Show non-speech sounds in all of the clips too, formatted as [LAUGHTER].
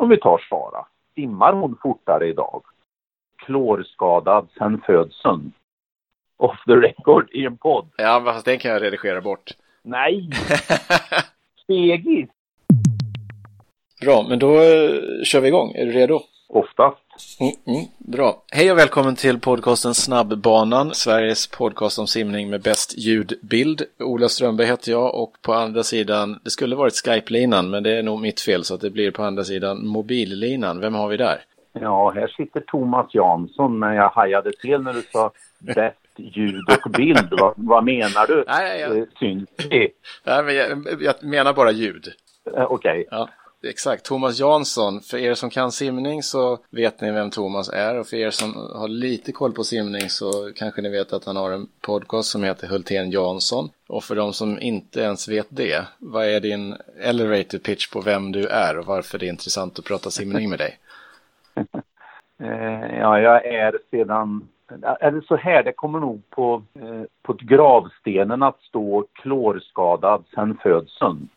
Om vi tar Sara. Simmar hon fortare idag? Klorskadad sen födseln. Off the record i en podd. Ja, fast den kan jag redigera bort. Nej! [LAUGHS] Stegis! Bra, men då eh, kör vi igång. Är du redo? Oftast. Mm, mm, bra. Hej och välkommen till podcasten Snabbbanan, Sveriges podcast om simning med bäst ljudbild. Ola Strömberg heter jag och på andra sidan, det skulle varit Skype-linan, men det är nog mitt fel så att det blir på andra sidan mobillinan. Vem har vi där? Ja, här sitter Thomas Jansson, men jag hajade till när du sa bäst ljud och bild. vad, vad menar du? Nej, jag... Eh, Syns det? Nej, men jag, jag menar bara ljud. Eh, Okej. Ja, exakt. Thomas Jansson. För er som kan simning så vet ni vem Thomas är. Och för er som har lite koll på simning så kanske ni vet att han har en podcast som heter Hultén Jansson. Och för de som inte ens vet det, vad är din elevator pitch på vem du är och varför det är intressant att prata simning med dig? [LAUGHS] Eh, ja, jag är sedan... Eller så här, det kommer nog på, eh, på gravstenen att stå klorskadad sen födseln.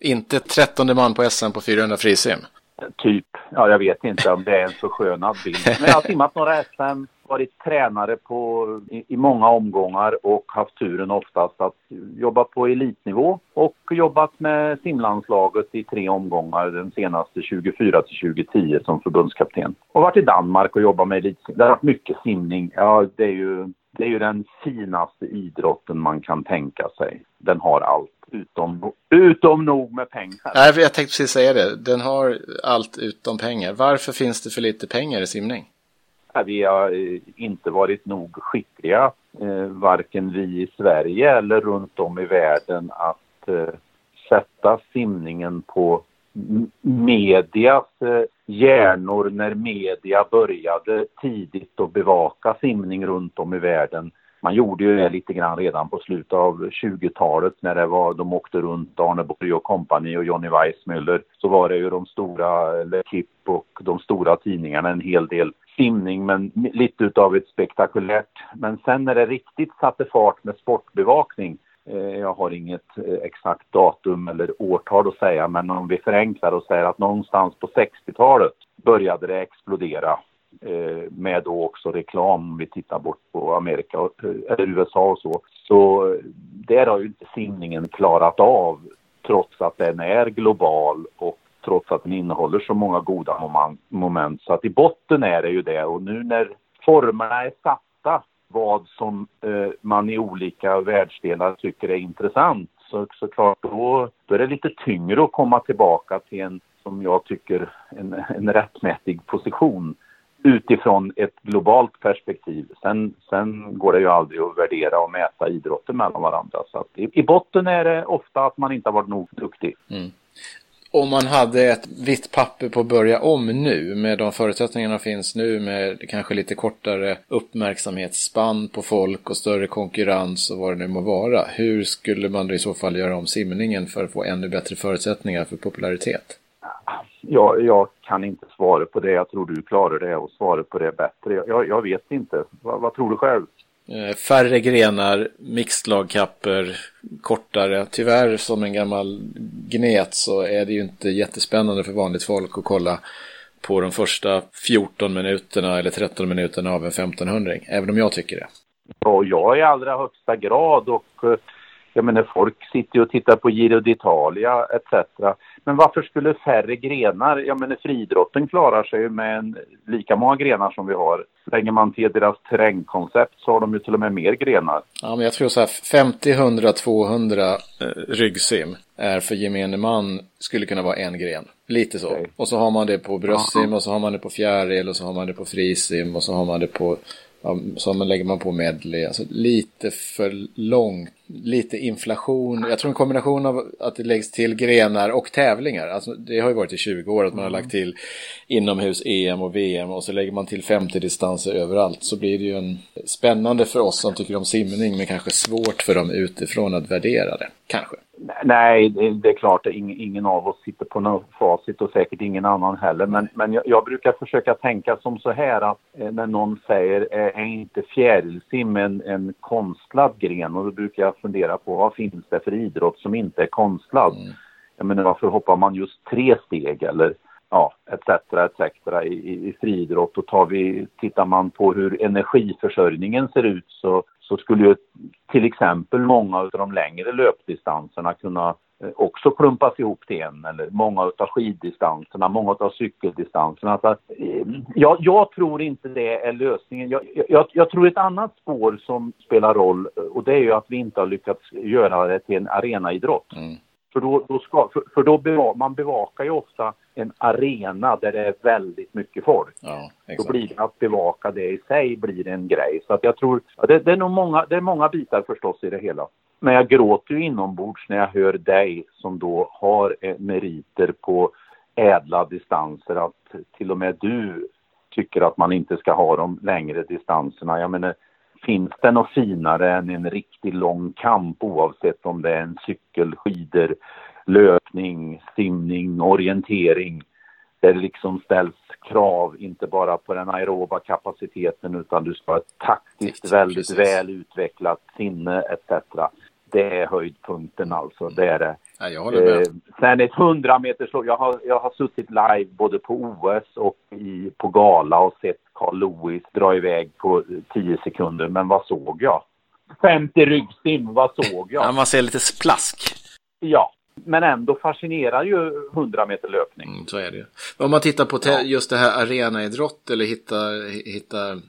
Inte 13 man på SM på 400 frisim. Typ. Ja, jag vet inte om det är en förskönad bild. Men jag har simmat några SM, varit tränare på, i, i många omgångar och haft turen oftast att jobba på elitnivå och jobbat med simlandslaget i tre omgångar, den senaste 24 till 2010 som förbundskapten. Och varit i Danmark och jobbat med elitsim. Det har varit mycket simning. Ja, det är ju det är ju den finaste idrotten man kan tänka sig. Den har allt utom, utom nog med pengar. Nej, jag tänkte precis säga det. Den har allt utom pengar. Varför finns det för lite pengar i simning? Vi har eh, inte varit nog skickliga, eh, varken vi i Sverige eller runt om i världen, att eh, sätta simningen på medias hjärnor när media började tidigt att bevaka simning runt om i världen. Man gjorde ju det lite grann redan på slutet av 20-talet när det var, de åkte runt, Arne Borg och kompani och Johnny Weissmuller. Så var det ju de stora, eller Kipp och de stora tidningarna, en hel del simning men lite utav ett spektakulärt. Men sen när det riktigt satte fart med sportbevakning Eh, jag har inget eh, exakt datum eller årtal att säga, men om vi förenklar och säger att någonstans på 60-talet började det explodera eh, med då också reklam, om vi tittar bort på Amerika eller USA och så. Så där har ju inte simningen klarat av, trots att den är global och trots att den innehåller så många goda moment. Så att i botten är det ju det och nu när formerna är satta vad som eh, man i olika världsdelar tycker är intressant så, såklart då, då är det lite tyngre att komma tillbaka till en, som jag tycker, en, en rättmätig position utifrån ett globalt perspektiv. Sen, sen går det ju aldrig att värdera och mäta idrotter mellan varandra. Så att i, i botten är det ofta att man inte har varit nog duktig. Mm. Om man hade ett vitt papper på att börja om nu med de förutsättningarna finns nu med kanske lite kortare uppmärksamhetsspann på folk och större konkurrens och vad det nu må vara. Hur skulle man då i så fall göra om simningen för att få ännu bättre förutsättningar för popularitet? Jag, jag kan inte svara på det. Jag tror du klarar det och svarar på det bättre. Jag, jag, vet inte. Va, vad tror du själv? Eh, färre grenar, mixedlagkapper, kortare. Tyvärr som en gammal gnet så är det ju inte jättespännande för vanligt folk att kolla på de första 14 minuterna eller 13 minuterna av en 1500 även om jag tycker det. Ja, jag i allra högsta grad och eh, jag menar folk sitter ju och tittar på Giro d'Italia etc. Men varför skulle färre grenar, jag menar friidrotten klarar sig ju med en, lika många grenar som vi har. Lägger man till deras terrängkoncept så har de ju till och med mer grenar. Ja, men jag tror så här 50, 100, 200 eh, ryggsim är för gemene man skulle kunna vara en gren. Lite så. Okej. Och så har man det på bröstsim och så har man det på fjäril och så har man det på frisim och så har man det på ja, så man lägger man på medley. Alltså lite för långt. Lite inflation. Jag tror en kombination av att det läggs till grenar och tävlingar. Alltså, det har ju varit i 20 år att man har lagt till inomhus-EM och VM och så lägger man till 50 distanser överallt. Så blir det ju en spännande för oss som tycker om simning men kanske svårt för dem utifrån att värdera det. Kanske. Nej, det, är klart att ingen, av oss sitter på något facit och säkert ingen annan heller. Men, men jag, jag brukar försöka tänka som så här att eh, när någon säger är inte fjärilsim en, en konstlad gren? Och då brukar jag fundera på vad finns det för idrott som inte är konstlad? Jag menar varför hoppar man just tre steg eller ja, etc. etc. etc. i, i friidrott och tar vi, tittar man på hur energiförsörjningen ser ut så, så skulle ju till exempel många av de längre löpdistanserna kunna eh, också klumpas ihop till en eller många av skiddistanserna, många av cykeldistanserna. Så, eh, jag, jag, tror inte det är lösningen. Jag, jag, jag, tror ett annat spår som spelar roll och det är ju att vi inte har lyckats göra det till en arenaidrott. Mm. För då, då, ska, för, för då bevakar man bevakar ju ofta en arena där det är väldigt mycket folk. Ja, då blir det att bevaka det i sig blir en grej. Så att jag tror, ja, det, det, är nog många, det är många bitar förstås i det hela. Men jag gråter ju inombords när jag hör dig som då har eh, meriter på ädla distanser att till och med du tycker att man inte ska ha de längre distanserna. Jag menar, finns det något finare än en riktigt lång kamp oavsett om det är en cykel, skidor, löpning, simning, orientering där det liksom ställs krav inte bara på den aeroba kapaciteten utan du ska ha ett taktiskt väldigt Precis. väl utvecklat sinne etc. Det är höjdpunkten alltså, det är det. Ja, jag håller med. Eh, sen ett 100 meters jag har, jag har suttit live både på OS och i, på gala och sett Carl Lewis dra iväg på 10 sekunder. Men vad såg jag? 50 ryggsim, vad såg jag? Ja, man ser lite splask. Ja, men ändå fascinerar ju 100 meter löpning. Mm, så är det ju. Om man tittar på ja. just det här arenaidrott eller hitta, hitta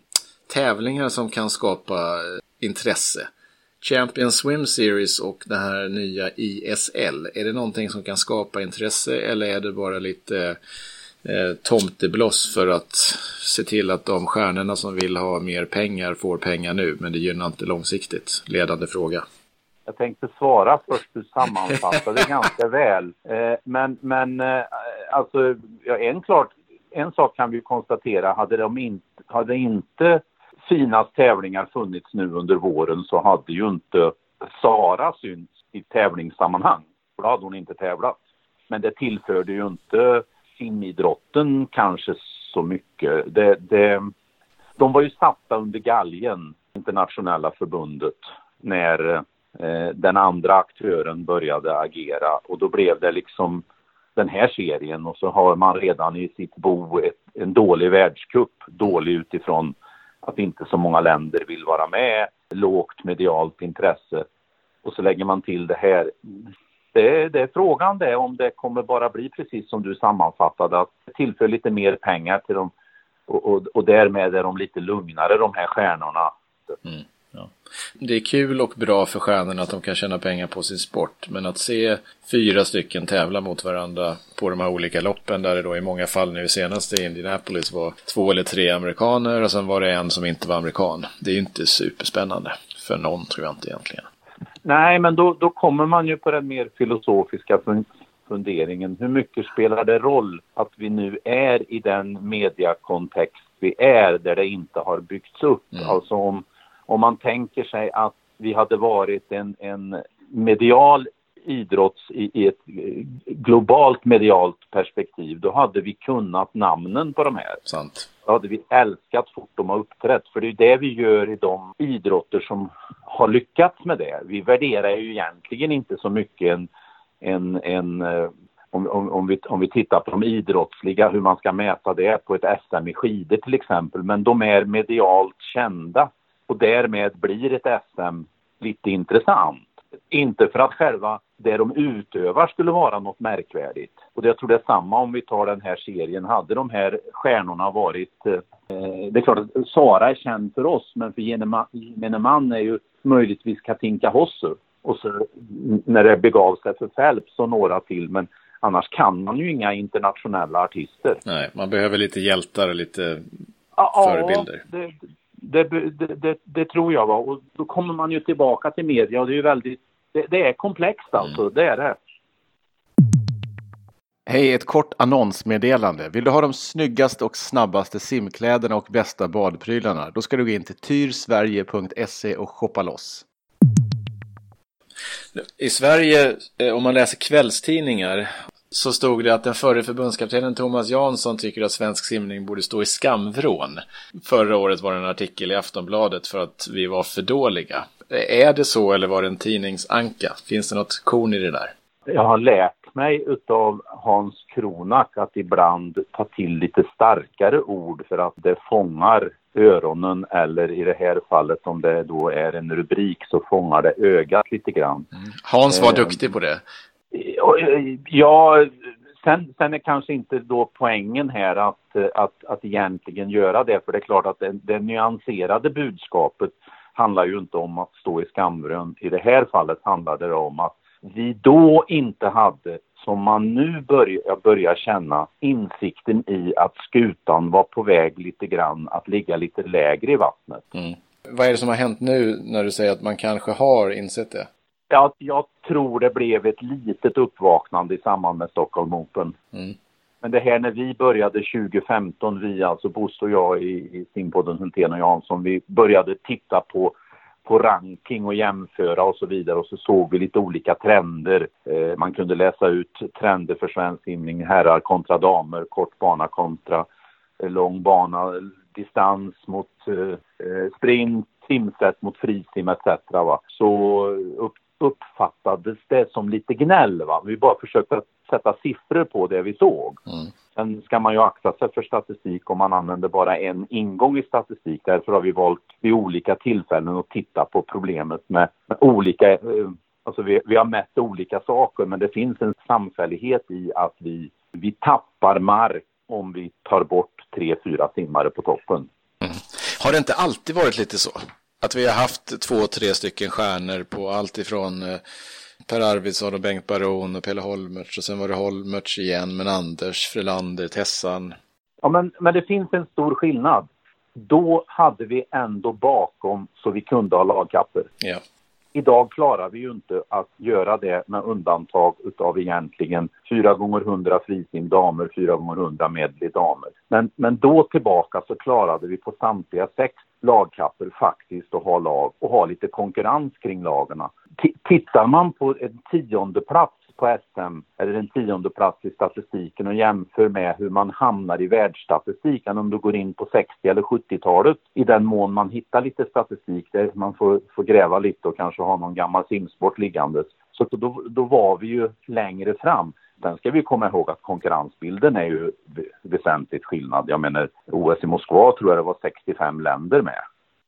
tävlingar som kan skapa intresse. Champion Swim Series och det här nya ISL. Är det någonting som kan skapa intresse eller är det bara lite eh, tomtebloss för att se till att de stjärnorna som vill ha mer pengar får pengar nu, men det gynnar inte långsiktigt? Ledande fråga. Jag tänkte svara först, du sammanfattade ganska väl. Eh, men, men eh, alltså, ja, en, klart, en sak kan vi konstatera, hade, de in, hade inte Finas tävlingar funnits nu under våren så hade ju inte Sara synts i tävlingssammanhang. För då hade hon inte tävlat. Men det tillförde ju inte simidrotten kanske så mycket. Det, det, de var ju satta under galgen, internationella förbundet, när Eh, den andra aktören började agera och då blev det liksom den här serien och så har man redan i sitt bo ett, en dålig världscup, dålig utifrån att inte så många länder vill vara med, lågt medialt intresse och så lägger man till det här det, det är frågan det om det kommer bara bli precis som du sammanfattade att tillför lite mer pengar till dem och, och, och därmed är de lite lugnare de här stjärnorna. Mm, ja. Det är kul och bra för stjärnorna att de kan tjäna pengar på sin sport men att se fyra stycken tävla mot varandra på de här olika loppen där det då i många fall nu senast i Indianapolis var två eller tre amerikaner och sen var det en som inte var amerikan. Det är ju inte superspännande för någon tror jag inte egentligen. Nej, men då, då kommer man ju på den mer filosofiska funderingen. Hur mycket spelar det roll att vi nu är i den mediakontext vi är där det inte har byggts upp? Mm. Alltså om, om man tänker sig att vi hade varit en, en medial idrotts i, i, ett globalt medialt perspektiv, då hade vi kunnat namnen på de här. Sant. Då hade vi älskat fort de har uppträtt, för det är det vi gör i de idrotter som har lyckats med det. Vi värderar ju egentligen inte så mycket en, en, en eh, om, om, om, vi, om vi tittar på de idrottsliga, hur man ska mäta det på ett SM i skidor till exempel, men de är medialt kända och därmed blir ett SM lite intressant. Inte för att själva det de utövar skulle vara något märkvärdigt. Och jag tror det är samma om vi tar den här serien. Hade de här stjärnorna varit... Eh, det är klart att Sara är känd för oss, men för gemene man är ju möjligtvis Katinka Hossu. Och så när det begav sig för Phelps och några till. Men annars kan man ju inga internationella artister. Nej, man behöver lite hjältar och lite ja, förebilder. Det, det, det, det, tror jag. Va? Och då kommer man ju tillbaka till media och det är ju väldigt det, det är komplext alltså, mm. det är det. Hej, ett kort annonsmeddelande. Vill du ha de snyggaste och snabbaste simkläderna och bästa badprylarna? Då ska du gå in till tyrsverige.se och shoppa loss. I Sverige, eh, om man läser kvällstidningar, så stod det att den förre förbundskaptenen Thomas Jansson tycker att svensk simning borde stå i skamvrån. Förra året var det en artikel i Aftonbladet för att vi var för dåliga. Är det så eller var det en tidningsanka? Finns det något korn i det där? Jag har lärt mig utav Hans Kronak att ibland ta till lite starkare ord för att det fångar öronen eller i det här fallet om det då är en rubrik så fångar det ögat lite grann. Mm. Hans var eh, duktig på det. Eh, ja, sen, sen är kanske inte då poängen här att, att, att egentligen göra det för det är klart att det, det nyanserade budskapet handlar ju inte om att stå i skamvrön. I det här fallet handlade det om att vi då inte hade, som man nu börjar, börjar känna, insikten i att skutan var på väg lite grann att ligga lite lägre i vattnet. Mm. Vad är det som har hänt nu när du säger att man kanske har insett det? Ja, jag tror det blev ett litet uppvaknande i samband med Stockholm Open. Mm. Men det här när vi började 2015, vi alltså Bosse och jag i, i simpodden Hultén och Jansson, vi började titta på på ranking och jämföra och så vidare och så såg vi lite olika trender. Eh, man kunde läsa ut trender för svensk simning, herrar kontra damer, kort bana kontra eh, lång bana, distans mot eh, eh sprint, simsätt mot frisim etc. Va? Så upp, uppfattades det som lite gnäll. Va? Vi bara försökte sätta siffror på det vi såg. Mm. Sen ska man ju akta sig för statistik om man använder bara en ingång i statistik. Därför har vi valt vid olika tillfällen att titta på problemet med, med olika eh, Alltså vi, vi, har mätt olika saker men det finns en samfällighet i att vi, vi tappar mark om vi tar bort tre, fyra simmare på toppen. Mm. Har det inte alltid varit lite så? Att vi har haft två, tre stycken stjärnor på allt ifrån eh, Per Arvidsson och Bengt Baron och Pelle Holmertz och sen var det Holmertz igen, men Anders, Frölander, Tessan. Ja, men, men det finns en stor skillnad. Då hade vi ändå bakom så vi kunde ha lagkapper. Ja. Idag klarar vi ju inte att göra det med undantag utav egentligen 4 gånger 100 frisim damer, 4 gånger 100 medley damer. Men, men då tillbaka så klarade vi på samtliga sex lagkapper faktiskt att ha lag och ha lite konkurrens kring lagarna. Tittar man på en tionde plats på SM eller en tionde plats i statistiken och jämför med hur man hamnar i världsstatistiken om du går in på 60 eller 70-talet i den mån man hittar lite statistik där man får, får gräva lite och kanske ha någon gammal simsport liggandes. Så då, då var vi ju längre fram. Sen ska vi komma ihåg att konkurrensbilden är ju väsentligt skillnad. Jag menar OS i Moskva tror jag det var 65 länder med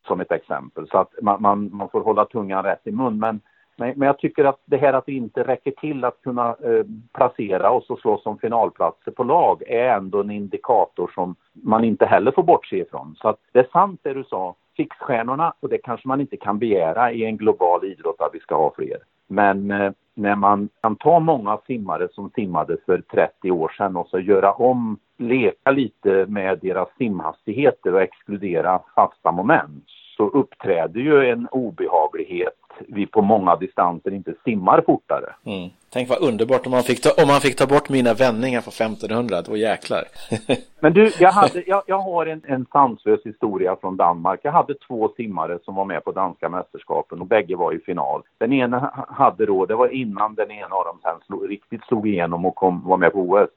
som ett exempel. Så att man, man, man får hålla tungan rätt i mun. Men men, men jag tycker att det här att det inte räcker till att kunna eh, placera oss och slåss om finalplatser på lag är ändå en indikator som man inte heller får bortse ifrån. Så att det är sant det du sa, fixstjärnorna, och det kanske man inte kan begära i en global idrott att vi ska ha fler. Men eh, när man kan ta många simmare som simmade för 30 år sedan och så göra om, leka lite med deras simhastigheter och exkludera fasta moment så uppträder ju en obehaglighet vi på många distanser inte simmar fortare. Mm. Tänk vad underbart om man fick ta, om man fick ta bort mina vändningar på 1500, då jäklar. [LAUGHS] Men du, jag, hade, jag, jag har en, en sanslös historia från Danmark. Jag hade två simmare som var med på danska mästerskapen och bägge var i final. Den ena hade då, det var innan den ena av dem sen slog, riktigt slog igenom och kom, var med på OS.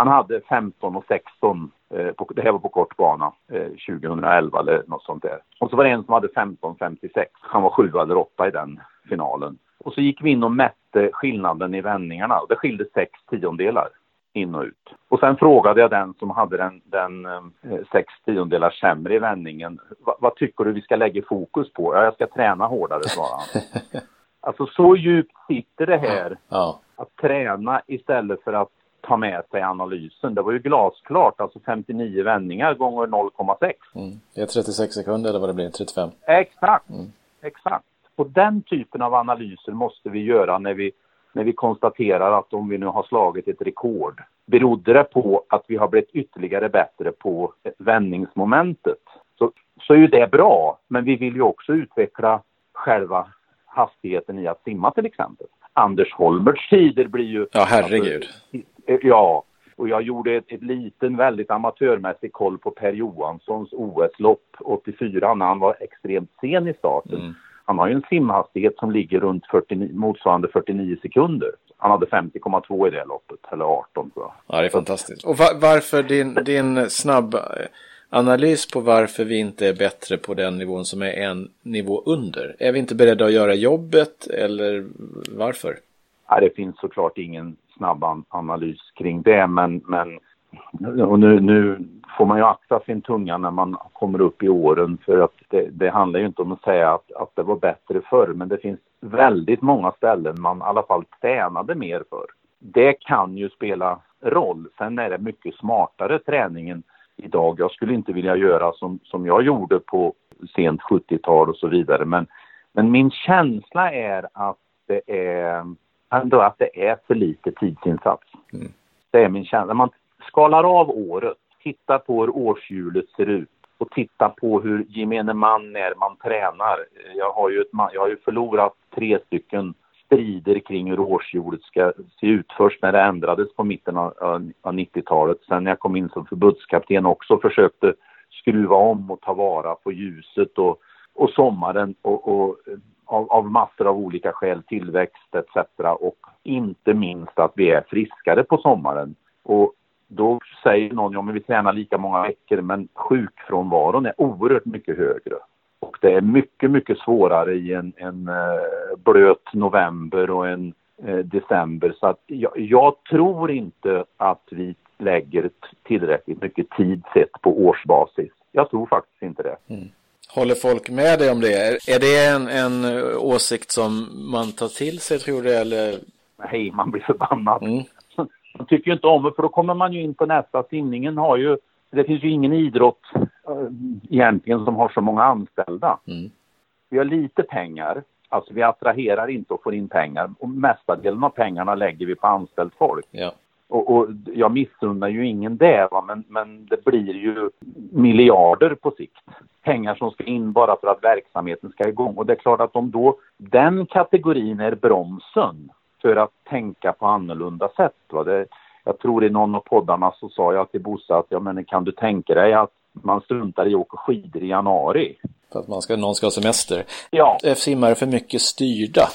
Han hade 15 och 16, eh, på, det här var på kort bana, eh, 2011 eller något sånt där. Och så var det en som hade 15.56. Han var sju eller åtta i den finalen. Och så gick vi in och mätte skillnaden i vändningarna och det skilde sex tiondelar in och ut. Och sen frågade jag den som hade den, den eh, sex tiondelar sämre i vändningen. vad tycker du vi ska lägga fokus på? Ja, jag ska träna hårdare, svarade han. [LAUGHS] alltså så djupt sitter det här. Ja. Att träna istället för att ta med sig analysen. Det var ju glasklart, alltså 59 vändningar gånger 0,6. Mm. Det är 36 sekunder eller vad det blir, 35. Exakt, mm. exakt. Och den typen av analyser måste vi göra när vi, när vi konstaterar att om vi nu har slagit ett rekord, berodde det på att vi har blivit ytterligare bättre på vändningsmomentet, så, så är ju det bra. Men vi vill ju också utveckla själva hastigheten i att simma till exempel. Anders Holmerts tider blir ju... Ja, herregud. Alltså, Ja, och jag gjorde ett, ett liten, väldigt amatörmässig koll på Per Johanssons OS-lopp 84 när han var extremt sen i starten. Mm. Han har ju en simhastighet som ligger runt 49, motsvarande 49 sekunder. Han hade 50,2 i det loppet, eller 18 tror jag. Ja, det är fantastiskt. Och var, varför din, din snabb eh, analys på varför vi inte är bättre på den nivån som är en nivå under? Är vi inte beredda att göra jobbet eller varför? Ja, det finns såklart ingen snabb an analys kring det. Men, men och nu, nu får man ju akta sin tunga när man kommer upp i åren för att det, det handlar ju inte om att säga att, att det var bättre förr men det finns väldigt många ställen man i alla fall tränade mer för. Det kan ju spela roll. Sen är det mycket smartare träningen idag. Jag skulle inte vilja göra som, som jag gjorde på sent 70-tal och så vidare men, men min känsla är att det är ändå att det är för lite tidsinsats. Mm. Det är min känsla. Man skalar av året, tittar på hur årshjulet ser ut och tittar på hur gemene man är man tränar. Jag har ju, ett, jag har ju förlorat tre stycken strider kring hur årshjulet ska se ut. Först när det ändrades på mitten av, av 90-talet. Sen när jag kom in som förbundskapten också försökte skruva om och ta vara på ljuset och, och sommaren och, och av, av massor av olika skäl, tillväxt etc. Och inte minst att vi är friskare på sommaren. Och då säger någon, ja men vi tränar lika många veckor men sjukfrånvaron är oerhört mycket högre. Och det är mycket, mycket svårare i en, en eh, blöt november och en eh, december. Så att jag, jag, tror inte att vi lägger tillräckligt mycket tid sett på årsbasis. Jag tror faktiskt inte det. Mm. Håller folk med dig om det? Är det en, en åsikt som man tar till sig tror du eller? Nej, man blir förbannad. Mm. [LAUGHS] Man tycker ju inte om det för då kommer man ju in på nästa. Simningen har ju, det finns ju ingen idrott äh, egentligen som har så många anställda. Mm. Vi har lite pengar, alltså vi attraherar inte och får in pengar och mesta delen av pengarna lägger vi på anställt folk. Ja. Och, och jag missunnar ju ingen det, va? Men, men det blir ju miljarder på sikt. Pengar som ska in bara för att verksamheten ska igång. Och det är klart att om då den kategorin är bromsen för att tänka på annorlunda sätt. Va? Det, jag tror i någon av poddarna så sa jag till Bosse att ja, men kan du tänka dig att man struntar i att åka skidor i januari? För att man ska, någon ska ha semester? Ja. Är simmare för mycket styrda?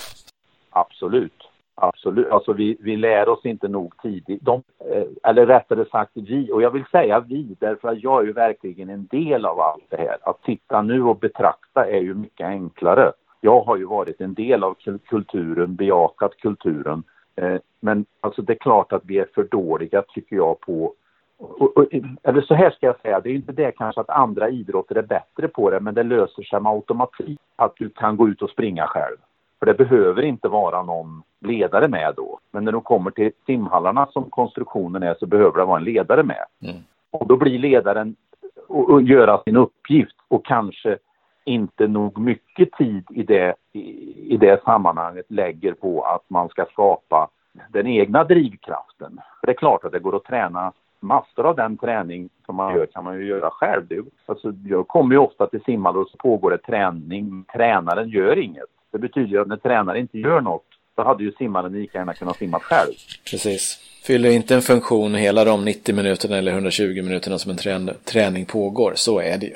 Absolut. Absolut, alltså vi, vi lär oss inte nog tidigt. De, eh, eller rättare sagt vi, och jag vill säga vi därför att jag är ju verkligen en del av allt det här. Att titta nu och betrakta är ju mycket enklare. Jag har ju varit en del av kulturen, bejakat kulturen. Eh, men alltså det är klart att vi är för dåliga tycker jag på och, och, eller så här ska jag säga, det är inte det kanske att andra idrotter är bättre på det, men det löser sig med automatik att du kan gå ut och springa själv. För det behöver inte vara någon ledare med då. Men när de kommer till simhallarna som konstruktionen är så behöver det vara en ledare med. Mm. Och då blir ledaren att göra sin uppgift och kanske inte nog mycket tid i det, i, det sammanhanget lägger på att man ska skapa den egna drivkraften. För det är klart att det går att träna massor av den träning som man gör kan man ju göra själv. Alltså, jag kommer ju ofta till simhallar och så pågår det träning. Tränaren gör inget. Det betyder att när tränaren inte gör något så hade ju simmaren lika gärna kunnat simma själv. Precis. Fyller inte en funktion hela de 90 minuterna eller 120 minuterna som en träning pågår. Så är det ju.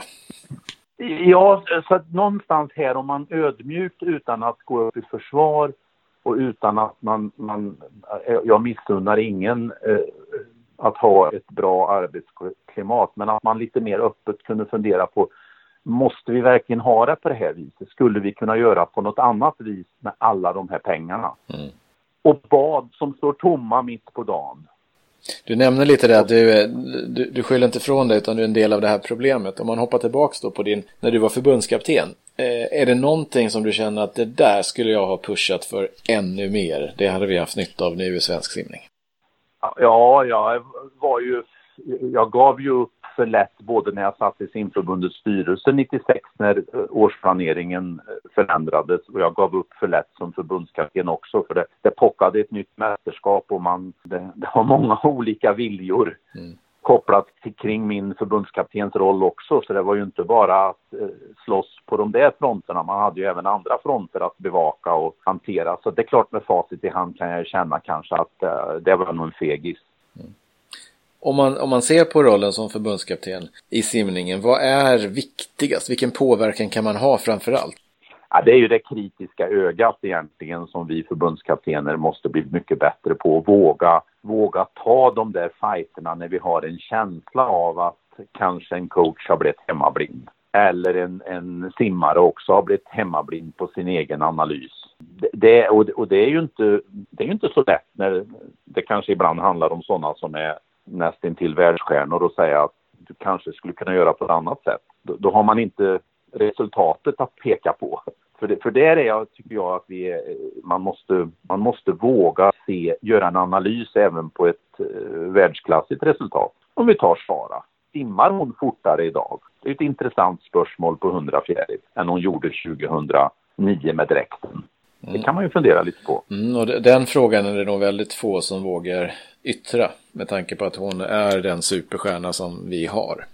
Ja, så att någonstans här om man ödmjukt utan att gå upp i försvar och utan att man, man jag missunnar ingen eh, att ha ett bra arbetsklimat, men att man lite mer öppet kunde fundera på måste vi verkligen ha det på det här viset? Skulle vi kunna göra på något annat vis med alla de här pengarna? Mm. Och bad som står tomma mitt på dagen. Du nämner lite det att du, du, du skyller inte från dig utan du är en del av det här problemet. Om man hoppar tillbaks då på din, när du var förbundskapten. Eh, är det någonting som du känner att det där skulle jag ha pushat för ännu mer? Det hade vi haft nytta av nu i svensk simning. Ja, jag var ju, jag gav ju upp för lätt både när jag satt i simförbundets styrelse 96 när eh, årsplaneringen eh, förändrades och jag gav upp för lätt som förbundskapten också för det, det pockade ett nytt mästerskap och man, det, det var många [LAUGHS] olika viljor. Mm kopplat till, kring min förbundskaptens roll också. Så det var ju inte bara att eh, slåss på de där fronterna. Man hade ju även andra fronter att bevaka och hantera. Så det är klart med facit i hand kan jag känna kanske att eh, det var nog en fegis. Mm. Om man, om man ser på rollen som förbundskapten i simningen, vad är viktigast? Vilken påverkan kan man ha framför allt? Ja, det är ju det kritiska ögat egentligen som vi förbundskaptener måste bli mycket bättre på. Våga, våga ta de där fighterna när vi har en känsla av att kanske en coach har blivit hemmablind. Eller en, en simmare också har blivit hemmablind på sin egen analys. det, och, och det är ju inte, det är inte så lätt när det kanske ibland handlar om sådana som är nästintill världsstjärnor och säga att du kanske skulle kunna göra på ett annat sätt. Då, då har man inte resultatet att peka på. För, det, för där är jag, tycker jag att vi är, man, måste, man måste våga se, göra en analys även på ett eh, världsklassigt resultat. Om vi tar Sara. Simmar hon fortare idag? Det är ett intressant spörsmål på 100 fjäril än hon gjorde 2009 med dräkten. Mm. Det kan man ju fundera lite på. Mm, och den frågan är det nog väldigt få som vågar yttra med tanke på att hon är den superstjärna som vi har.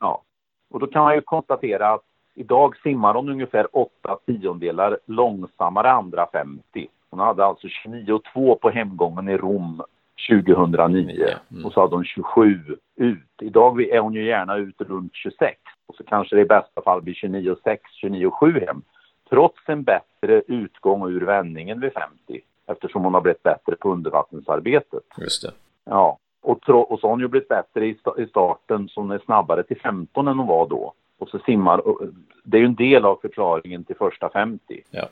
Ja, och då kan man ju konstatera att idag simmar hon ungefär åtta tiondelar långsammare andra 50. Hon hade alltså 29,2 på hemgången i Rom 2009 mm. och så hade hon 27 ut. Idag är hon ju gärna ut runt 26 och så kanske det i bästa fall blir 29,6, 29,7 hem. Trots en bättre utgång ur vändningen vid 50 eftersom hon har blivit bättre på undervattensarbetet. Just det. Ja, och, och så har hon ju blivit bättre i, i starten så hon är snabbare till 15 än hon var då. Och så simmar, det är ju en del av förklaringen till första 50. Ja.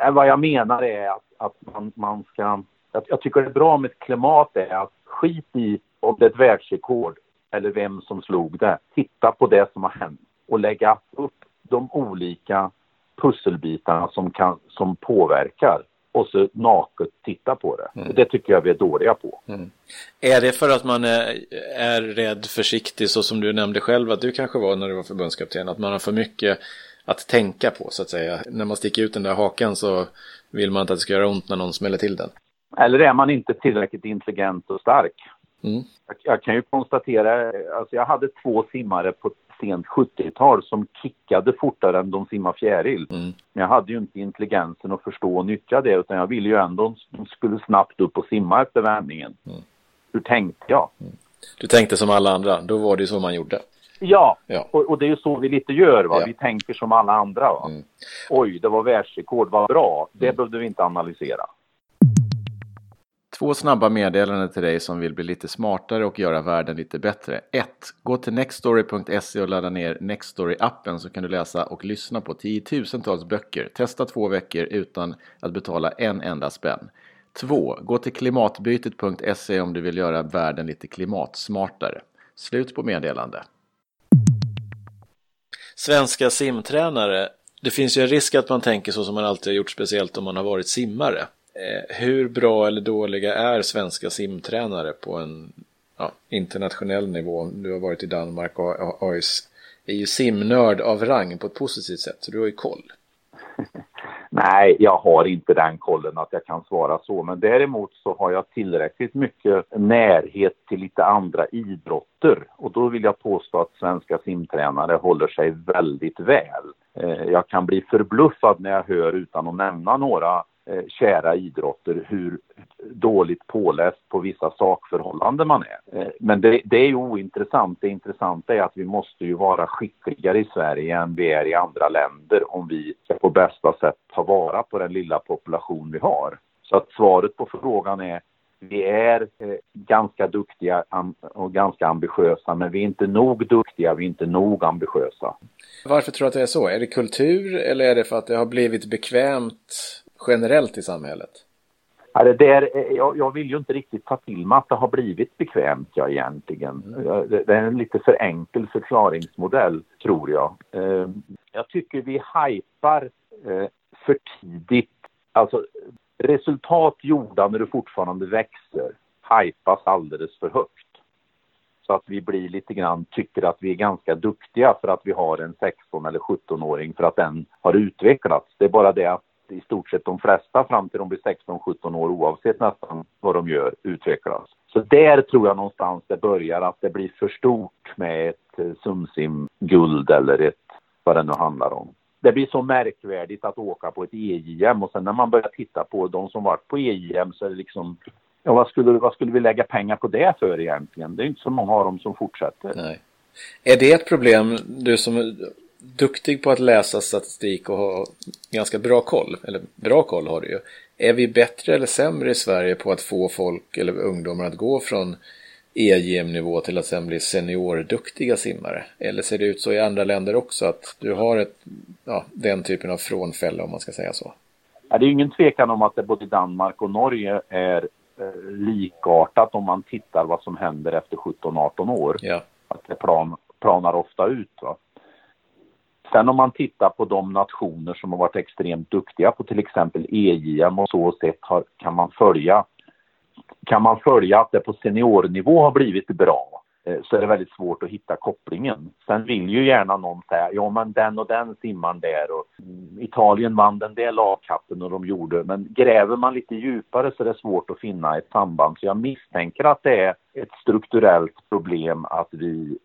Äh, vad jag menar är att, att man, man ska, jag, jag tycker det är bra med ett klimat är att skit i om det är ett världsrekord eller vem som slog det. Titta på det som har hänt och lägga upp de olika pusselbitarna som, kan, som påverkar och så naket titta på det. Mm. Det tycker jag vi är dåliga på. Mm. Är det för att man är, är rädd, försiktig, så som du nämnde själv att du kanske var när du var förbundskapten, att man har för mycket att tänka på så att säga. När man sticker ut den där hakan så vill man inte att det ska göra ont när någon smäller till den. Eller är man inte tillräckligt intelligent och stark? Mm. Jag, jag, kan ju konstatera, alltså jag hade två simmare på sent 70-tal som kickade fortare än de simmar fjäril. Mm. Men jag hade ju inte intelligensen att förstå och nyttja det utan jag ville ju ändå de skulle snabbt upp och simma efter vändningen. Mm. Hur tänkte jag? Mm. Du tänkte som alla andra, då var det ju så man gjorde. Ja, ja. Och, och, det är ju så vi lite gör. Va? Ja. Vi tänker som alla andra. Va? Mm. Oj, det var världsrekord, vad bra. Det mm. behövde vi inte analysera. Två snabba meddelanden till dig som vill bli lite smartare och göra världen lite bättre. 1. Gå till nextstory.se och ladda ner Nextory-appen så kan du läsa och lyssna på tiotusentals böcker. Testa två veckor utan att betala en enda spänn. 2. Gå till klimatbytet.se om du vill göra världen lite klimatsmartare. Slut på meddelande. Svenska simtränare. Det finns ju en risk att man tänker så som man alltid har gjort, speciellt om man har varit simmare. Eh, hur bra eller dåliga är svenska simtränare på en ja, internationell nivå? Du har varit i Danmark och AIS är ju simnörd av rang på ett positivt sätt, så du har ju koll. [LAUGHS] Nej, jag har inte den kollen att jag kan svara så, men däremot så har jag tillräckligt mycket närhet till lite andra idrotter och då vill jag påstå att svenska simtränare håller sig väldigt väl. Eh, jag kan bli förbluffad när jag hör, utan att nämna några eh, kära idrotter hur dåligt påläst på vissa sakförhållanden man är. Eh, men det, det, är ju ointressant. Det intressanta är att vi måste ju vara skickligare i Sverige än vi är i andra länder om vi ska på bästa sätt ta vara på den lilla population vi har. Så att svaret på frågan är vi är eh, ganska duktiga och ganska ambitiösa, men vi är inte nog duktiga, vi är inte nog ambitiösa. Varför tror du att det är så? Är det kultur eller är det för att det har blivit bekvämt generellt i samhället? Ja, det där, jag, jag, vill ju inte riktigt ta till mig att det har blivit bekvämt, ja, egentligen. Mm. Det, det, är en lite för enkel förklaringsmodell, tror jag. Eh, jag tycker vi hypar eh, för tidigt. Alltså, resultat gjorda när du fortfarande växer hypas alldeles för högt. Så att vi blir llite grann, tycker att vi är ganska duktiga för att vi har en 16 eller 17-åring för att den har utvecklats. Det är bara det att i stort sett de flesta fram till de blir 16-17 år oavsett nästan vad de gör utvecklas. Så där tror jag någonstans det börjar att det blir för stort med ett eh, Sumsim-guld eller ett vad det nu handlar om. Det blir så märkvärdigt att åka på ett EJM och sen när man börjar titta på de som varit på EJM så är det liksom Ja, vad skulle, vad skulle vi lägga pengar på det för egentligen? Det är inte så många av dem som fortsätter. Nej. Är det ett problem, du som duktig på att läsa statistik och ha ganska bra koll, eller bra koll har du ju. Är vi bättre eller sämre i Sverige på att få folk eller ungdomar att gå från EGM-nivå till att sen bli seniorduktiga simmare? Eller ser det ut så i andra länder också att du har ett, ja, den typen av frånfälla om man ska säga så? Ja, det är ingen tvekan om att det både Danmark och Norge är eh, likartat om man tittar vad som händer efter 17-18 år. Ja. Att det plan, planar ofta ut. Va? Sen om man tittar på de nationer som har varit extremt duktiga på till exempel EJM och så sätt har, kan man följa kan man följa att det på seniornivå har blivit bra eh, så är det väldigt svårt att hitta kopplingen. Sen vill ju gärna någon säga, ja men den och den simmaren där och Italien vann den där lagkappen och de gjorde, men gräver man lite djupare så är det svårt att finna ett samband. Så jag misstänker att det är ett strukturellt problem att vi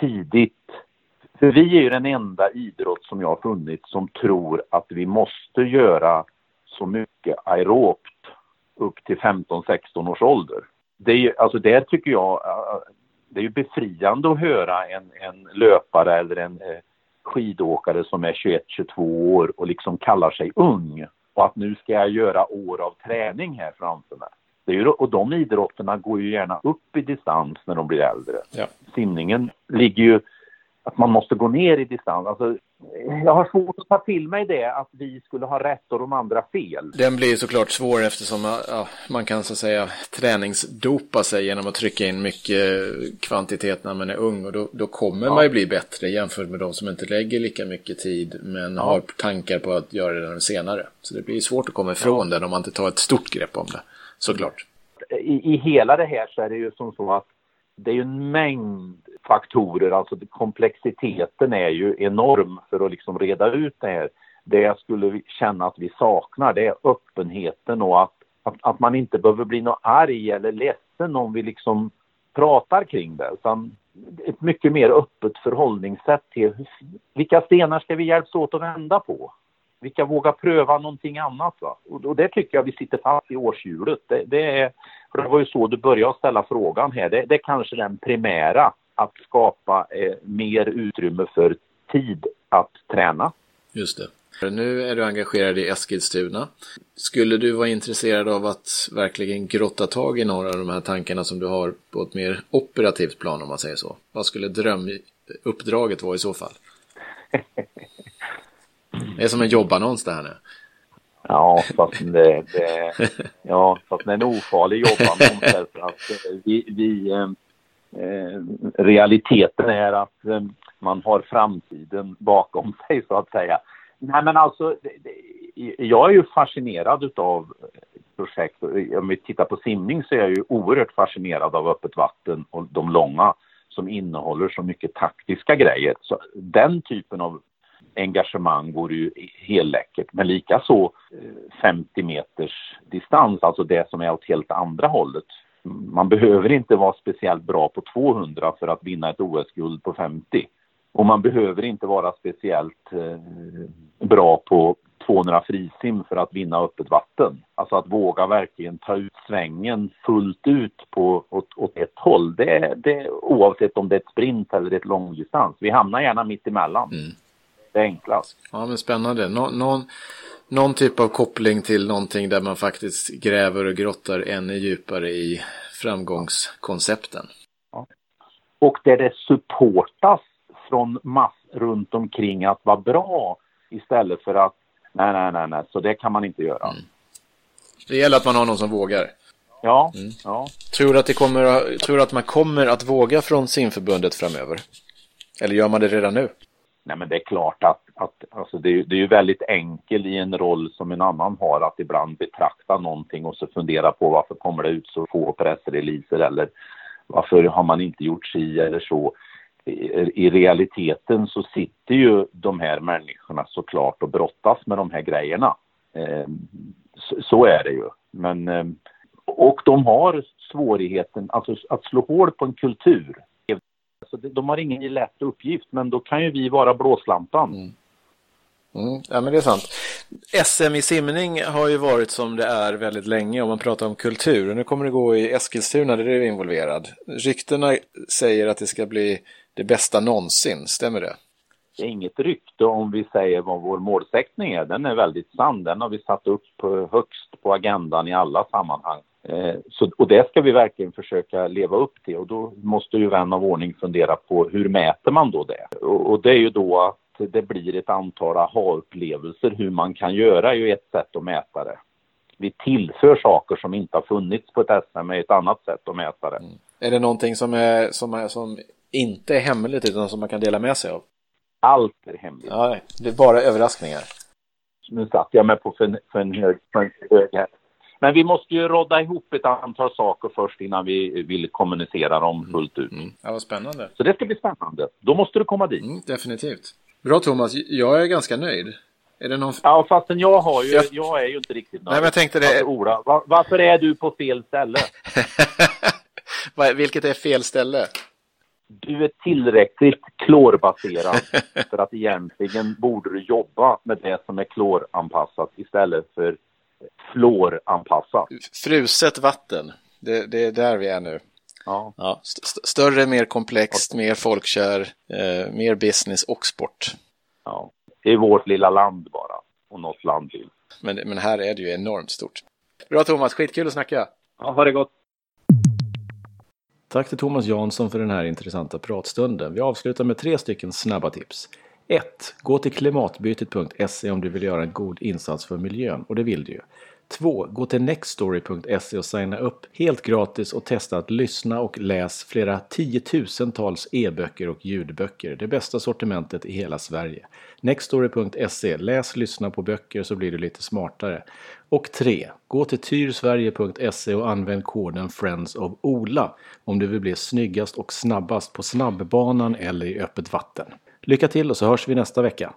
tidigt för vi är ju den enda idrott som jag har funnit som tror att vi måste göra så mycket aerobt upp till 15-16 års ålder. Det är alltså där tycker jag, det är ju befriande att höra en, en löpare eller en eh, skidåkare som är 21-22 år och liksom kallar sig ung och att nu ska jag göra år av träning här framför mig. Det är ju, och de idrotterna går ju gärna upp i distans när de blir äldre. Ja. Simningen ligger ju att man måste gå ner i distans. Alltså, jag har svårt att ta till mig det att vi skulle ha rätt och de andra fel. Den blir såklart svår eftersom ja, man kan så att säga träningsdopa sig genom att trycka in mycket kvantitet när man är ung och då, då kommer ja. man ju bli bättre jämfört med de som inte lägger lika mycket tid men ja. har tankar på att göra det senare. Så det blir svårt att komma ifrån ja. den om man inte tar ett stort grepp om det, såklart. I, I hela det här så är det ju som så att det är ju en mängd faktorer, alltså komplexiteten är ju enorm för att liksom reda ut det här. Det jag skulle känna att vi saknar det är öppenheten och att, att, att man inte behöver bli något arg eller ledsen om vi liksom pratar kring det. Utan ett mycket mer öppet förhållningssätt till vilka stenar ska vi hjälpas åt att vända på? Vilka vågar pröva någonting annat? Va? Och, och det tycker jag vi sitter fast i årshjulet. Det, det, är, för det var ju så du började ställa frågan här. Det, det är kanske den primära att skapa eh, mer utrymme för tid att träna. Just det. Nu är du engagerad i Eskilstuna. Skulle du vara intresserad av att verkligen grotta tag i några av de här tankarna som du har på ett mer operativt plan om man säger så? Vad skulle drömuppdraget vara i så fall? Det är som en jobbannons det här nu. Ja, fast det, det, ja, fast det är en ofarlig jobbannons därför att vi, vi Eh, Eh, realiteten är att eh, man har framtiden bakom [LAUGHS] sig så att säga. Nej men alltså, jag är ju fascinerad av eh, projekt. Om vi tittar på simning så är jag ju oerhört fascinerad av öppet vatten och de långa som innehåller så mycket taktiska grejer. Så den typen av engagemang vore ju helläckert. Men likaså 50 meters distans, alltså det som är åt helt andra hållet man behöver inte vara speciellt bra på 200 för att vinna ett OS-guld på 50. Och man behöver inte vara speciellt eh, bra på 200 frisim för att vinna öppet vatten. Alltså att våga verkligen ta ut svängen fullt ut på, åt, åt ett håll. Det, det, oavsett om det är ett sprint eller ett långdistans. Vi hamnar gärna mitt emellan. Mm. Det är enklast. Ja, men spännande. Nå, någon, någon typ av koppling till någonting där man faktiskt gräver och grottar ännu djupare i framgångskoncepten. Ja. Och där det supportas från mass runt omkring att vara bra istället för att nej, nej, nej, nej, så det kan man inte göra. Mm. Det gäller att man har någon som vågar. Ja, mm. ja. Tror du att, det kommer, tror att man kommer att våga från simförbundet framöver? Eller gör man det redan nu? Nej, men det är klart att, att alltså det, är, det är ju väldigt enkelt i en roll som en annan har att ibland betrakta någonting och så fundera på varför kommer det ut så få pressreleaser eller varför har man inte gjort si eller så. I, I realiteten så sitter ju de här människorna såklart och brottas med de här grejerna. Eh, så, så, är det ju. Men, eh, och de har svårigheten, alltså att slå hål på en kultur så de har ingen lätt uppgift, men då kan ju vi vara blåslampan. Mm. Mm, ja, men det är sant. SM i simning har ju varit som det är väldigt länge om man pratar om kultur. Nu kommer det gå i Eskilstuna där du är involverad. Ryktena säger att det ska bli det bästa någonsin, stämmer det? Det är inget rykte om vi säger vad vår målsättning är. Den är väldigt sann. Den har vi satt upp högst på agendan i alla sammanhang. Eh, så, och det ska vi verkligen försöka leva upp till och då måste ju vän av ordning fundera på hur mäter man då det? Och, och det är ju då att det blir ett antal aha-upplevelser. Hur man kan göra är ju ett sätt att mäta det. Vi tillför saker som inte har funnits på ett SM med ett annat sätt att mäta det. Mm. Är det någonting som, är, som, är, som inte är hemligt utan som man kan dela med sig av? Allt är hemligt. Ja, det är bara överraskningar. Nu satt jag mig på för, för en hög, för en hög här. Men vi måste ju rodda ihop ett antal saker först innan vi vill kommunicera dem mm. fullt ut. Mm. Ja, vad spännande. Så det ska bli spännande. Då måste du komma dit. Mm, definitivt. Bra Thomas, jag är ganska nöjd. Är det någon... Ja, fastän jag har ju, jag... jag är ju inte riktigt nöjd. Nej, men jag tänkte det... Alltså, Ola, var, varför är du på fel ställe? [LAUGHS] Vilket är fel ställe? Du är tillräckligt klorbaserad för att egentligen borde du jobba med det som är kloranpassat istället för fluoranpassat. Fruset vatten, det, det, är där vi är nu. Ja. ja st större, mer komplext, mer folkkär, eh, mer business och sport. Ja, det är vårt lilla land bara, och något land till. Men, men här är det ju enormt stort. Bra Thomas, skitkul att snacka. Ja, ha det gott. Tack till Thomas Jansson för den här intressanta pratstunden. Vi avslutar med tre stycken snabba tips. 1. Gå till klimatbytet.se om du vill göra en god insats för miljön och det vill du ju. 2. Gå till nextstory.se och signa upp helt gratis och testa att lyssna och läs flera tiotusentals e-böcker och ljudböcker. Det bästa sortimentet i hela Sverige. Nextstory.se. Läs, lyssna på böcker så blir du lite smartare. Och 3. Gå till tyrsverige.se och använd koden Friends of Ola om du vill bli snyggast och snabbast på snabbbanan eller i öppet vatten. Lycka till och så hörs vi nästa vecka.